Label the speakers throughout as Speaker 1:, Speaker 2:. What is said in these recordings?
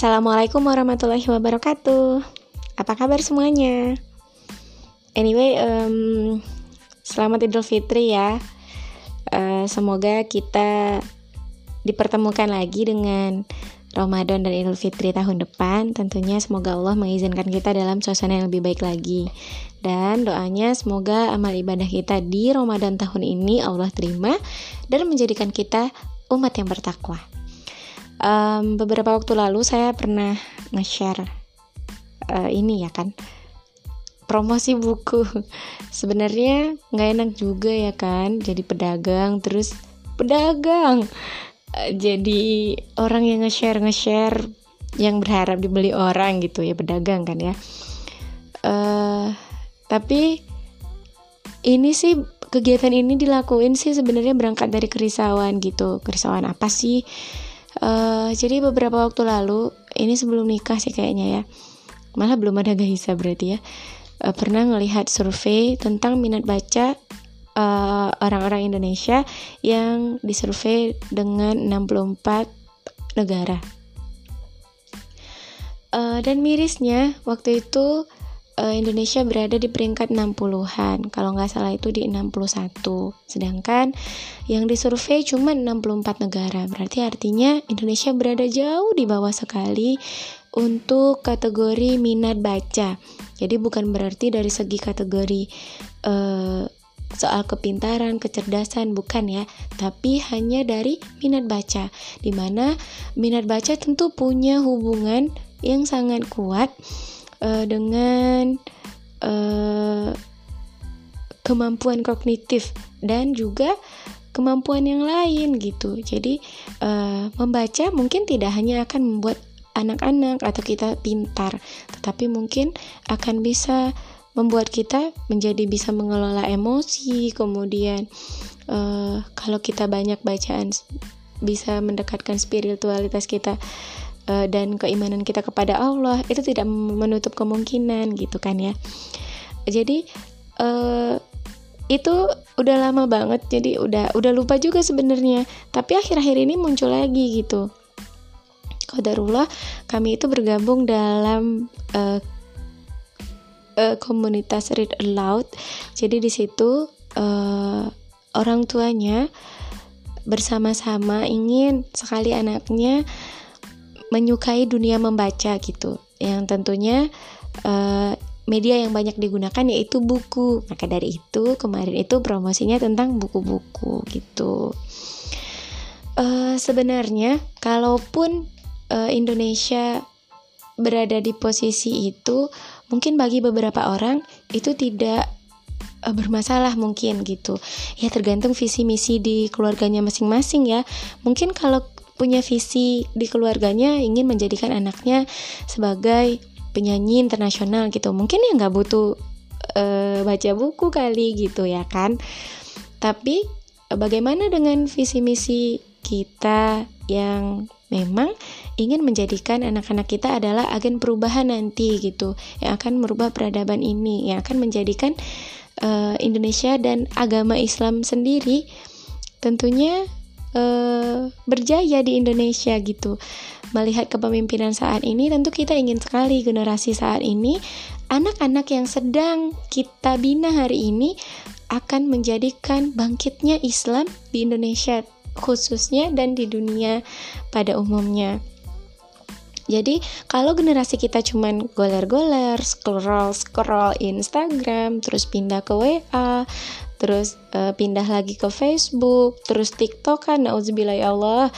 Speaker 1: Assalamualaikum warahmatullahi wabarakatuh. Apa kabar semuanya? Anyway, um, selamat Idul Fitri ya. Uh, semoga kita dipertemukan lagi dengan Ramadan dan Idul Fitri tahun depan. Tentunya semoga Allah mengizinkan kita dalam suasana yang lebih baik lagi. Dan doanya semoga amal ibadah kita di Ramadan tahun ini Allah terima dan menjadikan kita umat yang bertakwa um, beberapa waktu lalu saya pernah nge-share uh, ini ya kan promosi buku. Sebenarnya nggak enak juga ya kan jadi pedagang terus pedagang. Uh, jadi orang yang nge-share nge-share yang berharap dibeli orang gitu ya pedagang kan ya. Uh, tapi ini sih kegiatan ini dilakuin sih sebenarnya berangkat dari kerisauan gitu. Kerisauan apa sih Uh, jadi beberapa waktu lalu, ini sebelum nikah sih kayaknya ya, malah belum ada Gaisa berarti ya, uh, pernah ngelihat survei tentang minat baca eh, orang-orang Indonesia yang disurvei dengan 64 negara. Uh, dan mirisnya waktu itu uh, Indonesia berada di peringkat 60-an kalau nggak salah itu di 61 sedangkan yang disurvei cuma 64 negara. Berarti artinya Indonesia berada jauh di bawah sekali untuk kategori minat baca. Jadi bukan berarti dari segi kategori uh, soal kepintaran, kecerdasan bukan ya, tapi hanya dari minat baca. Di mana minat baca tentu punya hubungan yang sangat kuat uh, dengan uh, kemampuan kognitif dan juga kemampuan yang lain gitu. Jadi uh, membaca mungkin tidak hanya akan membuat anak-anak atau kita pintar, tetapi mungkin akan bisa membuat kita menjadi bisa mengelola emosi. Kemudian uh, kalau kita banyak bacaan bisa mendekatkan spiritualitas kita uh, dan keimanan kita kepada Allah itu tidak menutup kemungkinan gitu kan ya. Jadi uh, itu udah lama banget jadi udah udah lupa juga sebenarnya. Tapi akhir-akhir ini muncul lagi gitu. Qadarullah kami itu bergabung dalam uh, komunitas read aloud. Jadi di situ uh, orang tuanya bersama-sama ingin sekali anaknya menyukai dunia membaca gitu. Yang tentunya uh, media yang banyak digunakan yaitu buku. Maka dari itu kemarin itu promosinya tentang buku-buku gitu. Uh, sebenarnya kalaupun uh, Indonesia berada di posisi itu mungkin bagi beberapa orang itu tidak bermasalah mungkin gitu. Ya tergantung visi misi di keluarganya masing-masing ya. Mungkin kalau punya visi di keluarganya ingin menjadikan anaknya sebagai penyanyi internasional gitu. Mungkin ya nggak butuh uh, baca buku kali gitu ya kan. Tapi bagaimana dengan visi misi kita yang memang ingin menjadikan anak-anak kita adalah agen perubahan nanti gitu yang akan merubah peradaban ini yang akan menjadikan uh, Indonesia dan agama Islam sendiri? Tentunya uh, berjaya di Indonesia gitu. Melihat kepemimpinan saat ini, tentu kita ingin sekali generasi saat ini, anak-anak yang sedang kita bina hari ini akan menjadikan bangkitnya Islam di Indonesia khususnya dan di dunia pada umumnya. Jadi kalau generasi kita cuman goler-goler, scroll-scroll Instagram, terus pindah ke WA, terus uh, pindah lagi ke Facebook terus TikTok kan nauzubillah ya Allah.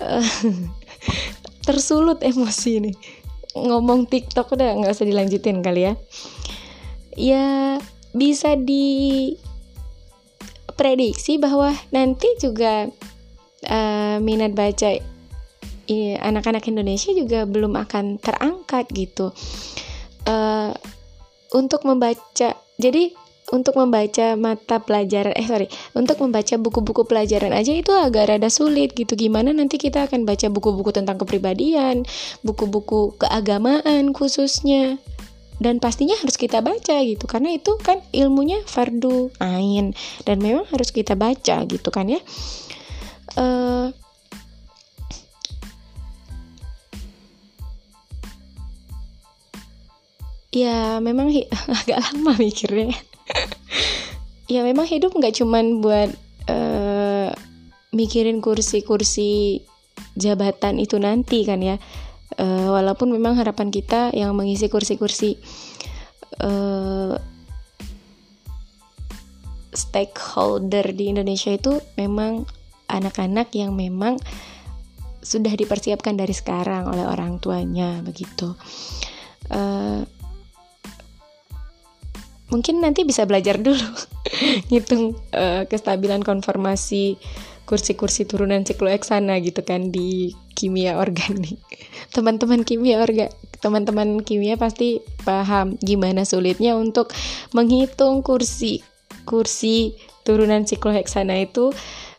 Speaker 1: Uh, tersulut emosi nih ngomong TikTok udah nggak usah dilanjutin kali ya. Ya bisa di prediksi bahwa nanti juga uh, minat baca anak-anak Indonesia juga belum akan terangkat gitu. Uh, untuk membaca jadi untuk membaca mata pelajaran eh sorry. Untuk membaca buku-buku pelajaran aja itu agak rada sulit gitu. Gimana nanti kita akan baca buku-buku tentang kepribadian buku-buku keagamaan khususnya. Dan pastinya harus kita baca gitu karena itu kan ilmunya fardu ain. Dan memang harus kita baca gitu kan ya. Uh, ya memang agak lama mikirnya ya memang hidup nggak cuman buat uh, mikirin kursi-kursi jabatan itu nanti kan ya uh, walaupun memang harapan kita yang mengisi kursi-kursi uh, stakeholder di Indonesia itu memang anak-anak yang memang sudah dipersiapkan dari sekarang oleh orang tuanya begitu. Uh, mungkin nanti bisa belajar dulu ngitung uh, kestabilan konformasi kursi-kursi turunan sikloheksana gitu kan di kimia organik. Teman-teman kimia orga, teman-teman kimia pasti paham gimana sulitnya untuk menghitung kursi kursi turunan sikloheksana itu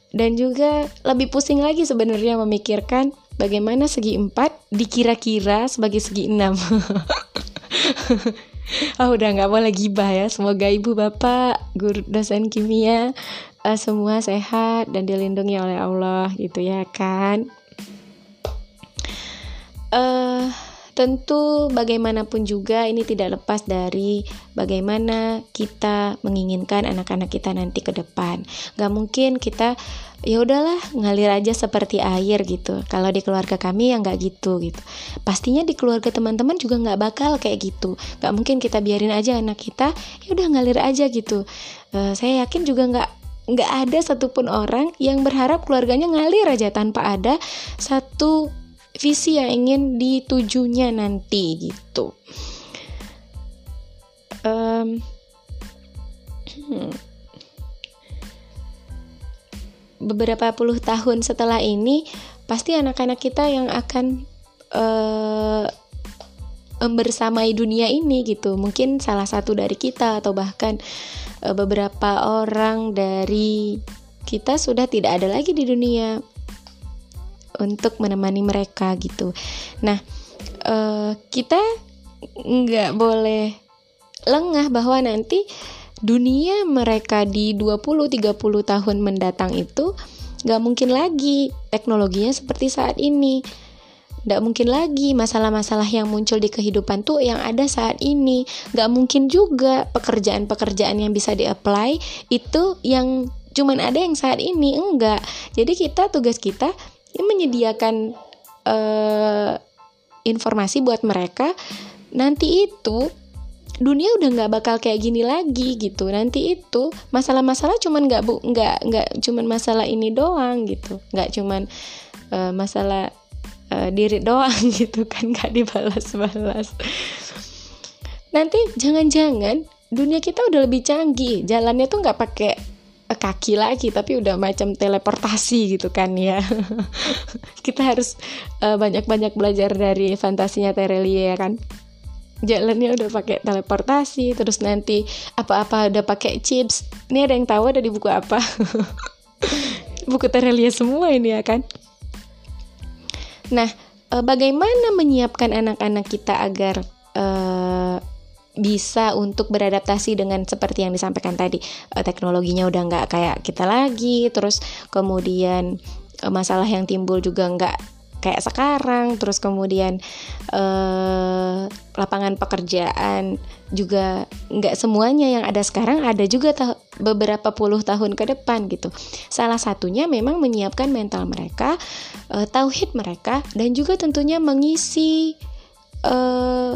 Speaker 1: dan juga lebih pusing lagi sebenarnya memikirkan bagaimana segi 4 dikira-kira sebagai segi 6. oh udah nggak boleh gibah ya. Semoga ibu bapak guru dosen kimia uh, semua sehat dan dilindungi oleh Allah gitu ya kan. Uh, tentu bagaimanapun juga ini tidak lepas dari bagaimana kita menginginkan anak-anak kita nanti ke depan. Gak mungkin kita ya udahlah ngalir aja seperti air gitu. Kalau di keluarga kami ya nggak gitu gitu. Pastinya di keluarga teman-teman juga nggak bakal kayak gitu. Nggak mungkin kita biarin aja anak kita ya udah ngalir aja gitu. Uh, saya yakin juga nggak nggak ada satupun orang yang berharap keluarganya ngalir aja tanpa ada satu visi yang ingin ditujunya nanti gitu. Um, hmm. Beberapa puluh tahun setelah ini pasti anak-anak kita yang akan uh, membersamai dunia ini gitu. Mungkin salah satu dari kita atau bahkan uh, beberapa orang dari kita sudah tidak ada lagi di dunia untuk menemani mereka gitu. Nah uh, kita nggak boleh lengah bahwa nanti dunia mereka di 20-30 tahun mendatang itu gak mungkin lagi teknologinya seperti saat ini. Gak mungkin lagi masalah-masalah yang muncul di kehidupan tuh yang ada saat ini. Gak mungkin juga pekerjaan-pekerjaan yang bisa di-apply itu yang cuman ada yang saat ini Enggak. Jadi kita tugas kita ini menyediakan uh, informasi buat mereka Nanti itu dunia udah nggak bakal kayak gini lagi gitu. Nanti itu masalah-masalah cuman nggak bu nggak nggak cuman masalah ini doang gitu. Nggak cuman uh, masalah uh, diri doang gitu kan nggak dibalas-balas. Nanti jangan-jangan dunia kita udah lebih canggih jalannya tuh nggak pakai kaki lagi tapi udah macam teleportasi gitu kan ya. Kita harus eh, banyak-banyak belajar dari fantasinya Terelie ya kan. Jalannya udah pakai teleportasi terus nanti apa-apa udah pakai chips. Ini ada yang tahu ada di buku apa? Buku Terelia semua ini ya kan. Nah e, bagaimana menyiapkan anak-anak kita agar uh, bisa untuk beradaptasi dengan seperti yang disampaikan tadi. Uh, teknologinya udah nggak kayak kita lagi terus kemudian uh, masalah yang timbul juga nggak kayak sekarang terus kemudian eh, lapangan pekerjaan juga nggak semuanya yang ada sekarang ada juga beberapa puluh tahun ke depan gitu. Salah satunya memang menyiapkan mental mereka eh, tauhid mereka dan juga tentunya mengisi eh,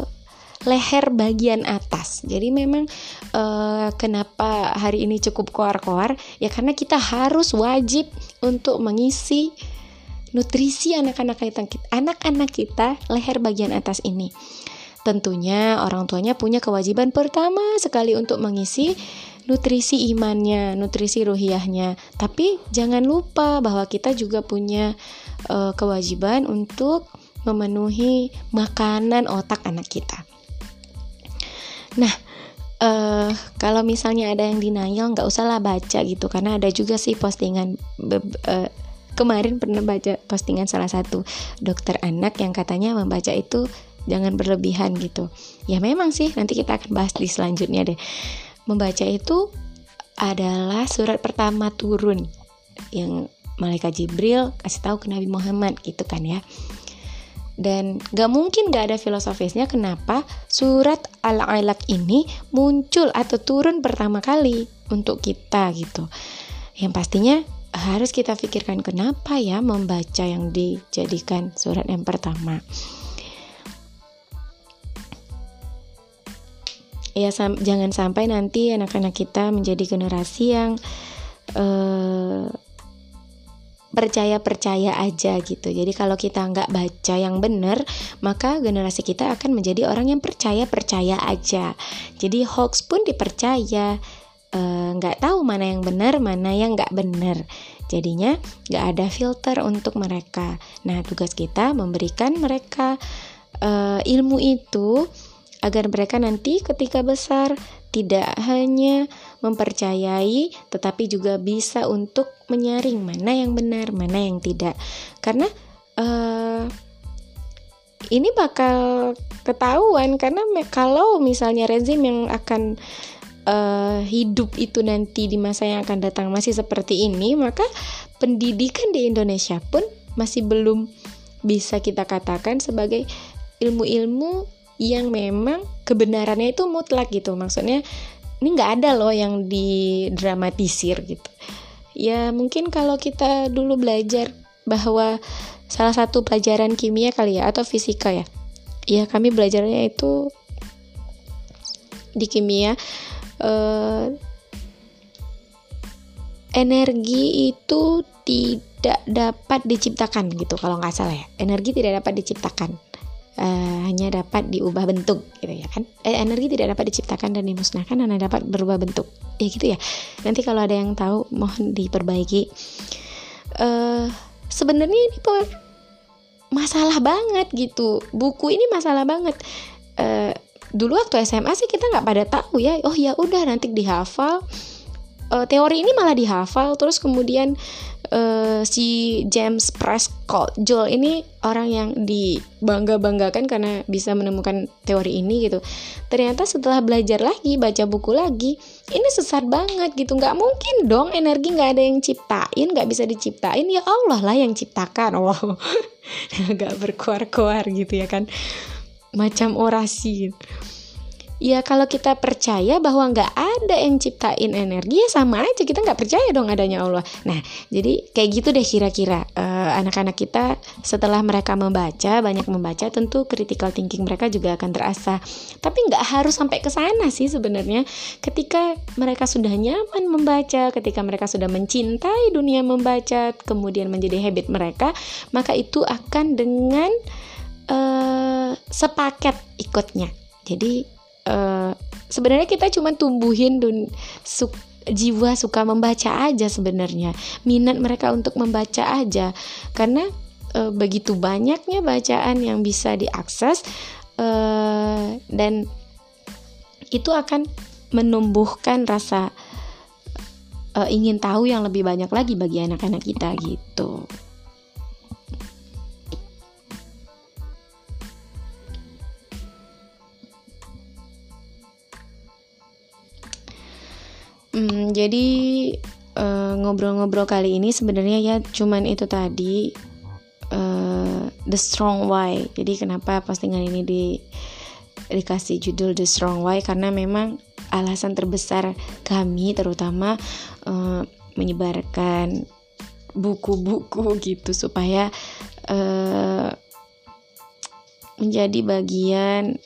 Speaker 1: leher bagian atas. Jadi memang uh, kenapa hari ini cukup koar-koar ya karena kita harus wajib untuk mengisi nutrisi anak-anak kita anak-anak kita leher bagian atas ini. Tentunya orang tuanya punya kewajiban pertama sekali untuk mengisi nutrisi imannya, nutrisi ruhiahnya. Tapi jangan lupa bahwa kita juga punya uh, kewajiban untuk memenuhi makanan otak anak kita. Nah, uh, kalau misalnya ada yang denial, nggak usahlah baca gitu, karena ada juga sih postingan uh, kemarin pernah baca postingan salah satu dokter anak yang katanya membaca itu jangan berlebihan gitu. Ya memang sih nanti kita akan bahas di selanjutnya deh. Membaca itu adalah surat pertama turun yang malaikat Jibril kasih tahu ke Nabi Muhammad gitu kan ya dan gak mungkin gak ada filosofisnya kenapa surat al-alaq ini muncul atau turun pertama kali untuk kita gitu. Yang pastinya harus kita pikirkan kenapa ya membaca yang dijadikan surat yang pertama. Ya sam jangan sampai nanti anak-anak kita menjadi generasi yang uh, percaya-percaya aja gitu. Jadi kalau kita nggak baca yang benar, maka generasi kita akan menjadi orang yang percaya-percaya aja. Jadi hoax pun dipercaya, eh, nggak uh, tahu mana yang benar, mana yang nggak benar. Jadinya nggak ada filter untuk mereka. Nah tugas kita memberikan mereka uh, ilmu itu agar mereka nanti ketika besar tidak hanya mempercayai tetapi juga bisa untuk menyaring mana yang benar, mana yang tidak. Karena uh, ini bakal ketahuan karena kalau misalnya rezim yang akan uh, hidup itu nanti di masa yang akan datang masih seperti ini, maka pendidikan di Indonesia pun masih belum bisa kita katakan sebagai ilmu-ilmu yang memang kebenarannya itu mutlak gitu. Maksudnya ini nggak ada loh yang didramatisir gitu. Ya mungkin kalau kita dulu belajar bahwa salah satu pelajaran kimia kali ya atau fisika ya. Ya kami belajarnya itu di kimia eh, energi itu tidak dapat diciptakan gitu kalau nggak salah ya. Energi tidak dapat diciptakan uh, hanya dapat diubah bentuk gitu ya kan? Eh, energi tidak dapat diciptakan dan dimusnahkan hanya dapat berubah bentuk. Ya gitu ya. Nanti kalau ada yang tahu mohon diperbaiki. Uh, sebenarnya ini masalah banget gitu. Buku ini masalah banget. Uh, dulu waktu SMA sih kita nggak pada tahu ya. Oh ya udah nanti dihafal. Uh, teori ini malah dihafal terus kemudian si James Prescott. Joel ini orang yang dibangga-banggakan karena bisa menemukan teori ini gitu. Ternyata setelah belajar lagi baca buku lagi ini sesat banget gitu. Nggak mungkin dong energi nggak ada yang ciptain nggak bisa diciptain. Ya Allah lah yang ciptakan. Wow. Agak berkuar-kuar gitu ya kan. Macam orasi gitu ya kalau kita percaya bahwa nggak ada yang ciptain energi ya sama aja. Kita nggak percaya dong adanya Allah. Nah jadi kayak gitu deh kira-kira uh, anak-anak kita. Setelah mereka membaca banyak membaca tentu critical thinking mereka juga akan terasa. Tapi nggak harus sampai ke sana sih sebenarnya. Ketika mereka sudah nyaman membaca ketika mereka sudah mencintai dunia membaca kemudian menjadi habit mereka maka itu akan dengan uh, sepaket ikutnya. Jadi uh, sebenarnya kita cuma tumbuhin dun su jiwa suka membaca aja sebenarnya minat mereka untuk membaca aja karena uh, begitu banyaknya bacaan yang bisa diakses uh, dan itu akan menumbuhkan rasa uh, ingin tahu yang lebih banyak lagi bagi anak-anak kita gitu. Hmm, jadi eh, ngobrol-ngobrol uh, kali ini sebenarnya ya cuman itu tadi uh, the strong why. Jadi kenapa postingan ini di dikasih judul the strong why karena memang alasan terbesar kami terutama uh, menyebarkan buku-buku gitu supaya uh, menjadi bagian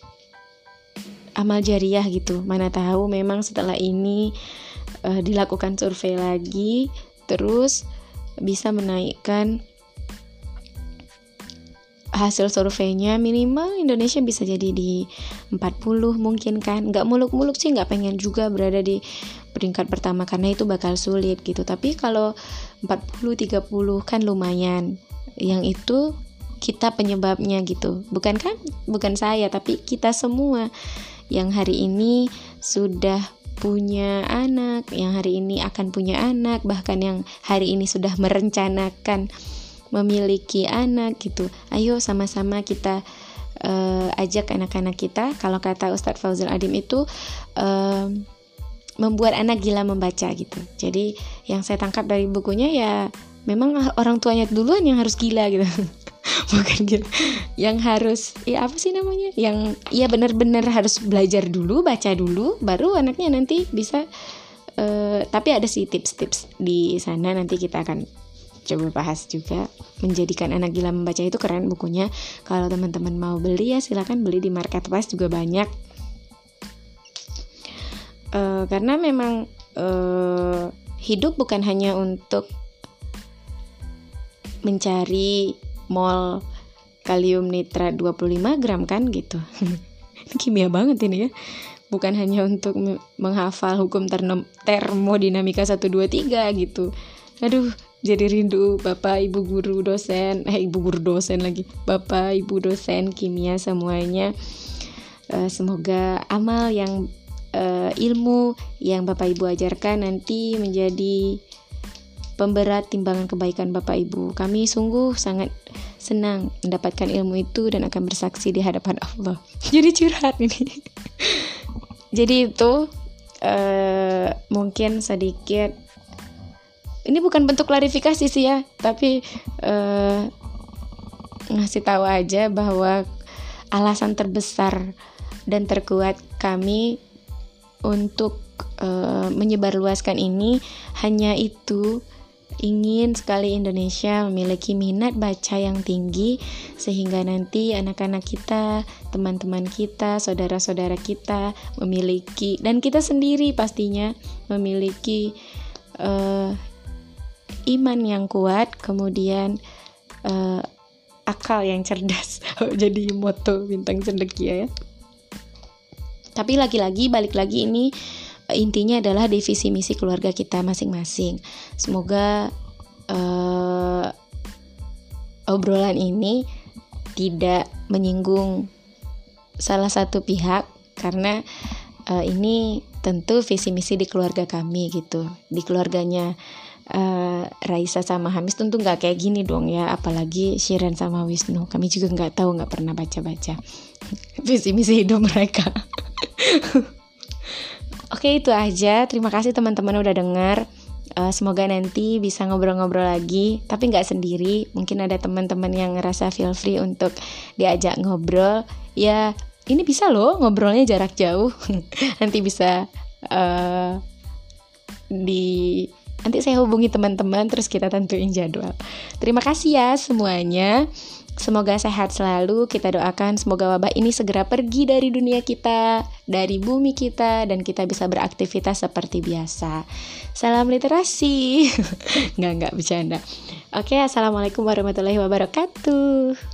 Speaker 1: amal jariah gitu. Mana tahu memang setelah ini uh, dilakukan survei lagi terus bisa menaikkan hasil surveinya minimal Indonesia bisa jadi di 40 mungkin kan. Nggak muluk-muluk sih nggak pengen juga berada di peringkat pertama karena itu bakal sulit gitu. Tapi kalau 40 30 kan lumayan. Yang itu kita penyebabnya gitu. Bukan kan? Bukan saya tapi kita semua yang hari ini sudah punya anak, yang hari ini akan punya anak, bahkan yang hari ini sudah merencanakan memiliki anak gitu. Ayo sama-sama kita uh, ajak anak-anak kita. Kalau kata Ustadz Fauzul Adim itu uh, membuat anak gila membaca gitu. Jadi yang saya tangkap dari bukunya ya memang orang tuanya duluan yang harus gila gitu. bukan gitu. Yang harus ya apa sih namanya? Yang ya benar-benar harus belajar dulu baca dulu baru anaknya nanti bisa uh, tapi ada sih tips-tips di sana. Nanti kita akan coba bahas juga. Menjadikan anak gila membaca itu keren bukunya. Kalau teman-teman mau beli ya silahkan beli di marketplace juga banyak. Uh, karena memang uh, hidup bukan hanya untuk mencari mol kalium nitrat 25 gram kan gitu. Kimia banget ini ya. Bukan hanya untuk menghafal hukum termodinamika 123 gitu. Aduh jadi rindu bapak ibu guru dosen eh ibu guru dosen lagi. Bapak ibu dosen kimia semuanya. Uh, semoga amal yang uh, ilmu yang bapak ibu ajarkan nanti menjadi pemberat timbangan kebaikan Bapak Ibu. Kami sungguh sangat senang mendapatkan ilmu itu dan akan bersaksi di hadapan Allah. Jadi curhat ini. Jadi itu uh, mungkin sedikit ini bukan bentuk klarifikasi sih ya, tapi uh, ngasih tahu aja bahwa alasan terbesar dan terkuat kami untuk uh, menyebarluaskan ini hanya itu ingin sekali Indonesia memiliki minat baca yang tinggi sehingga nanti anak-anak kita, teman-teman kita, saudara-saudara kita memiliki dan kita sendiri pastinya memiliki uh, iman yang kuat, kemudian uh, akal yang cerdas. Jadi moto bintang cendekia ya. Tapi lagi-lagi balik lagi ini intinya adalah divisi misi keluarga kita masing-masing. Semoga uh, obrolan ini tidak menyinggung salah satu pihak karena uh, ini tentu visi misi di keluarga kami gitu. Di keluarganya uh, Raisa sama Hamis tentu nggak kayak gini dong ya apalagi Shiren sama Wisnu. Kami juga nggak tahu nggak pernah baca baca visi misi hidup mereka Oke itu aja. Terima kasih teman-teman udah dengar. Uh, semoga nanti bisa ngobrol-ngobrol lagi, tapi nggak sendiri. Mungkin ada teman-teman yang ngerasa feel free untuk diajak ngobrol. Ya ini bisa loh ngobrolnya jarak jauh. nanti bisa uh, di nanti saya hubungi teman-teman terus kita tentuin jadwal. Terima kasih ya semuanya. Semoga sehat selalu. Kita doakan semoga wabah ini segera pergi dari dunia kita, dari bumi kita, dan kita bisa beraktivitas seperti biasa. Salam literasi. nggak nggak bercanda. Oke, assalamualaikum warahmatullahi wabarakatuh.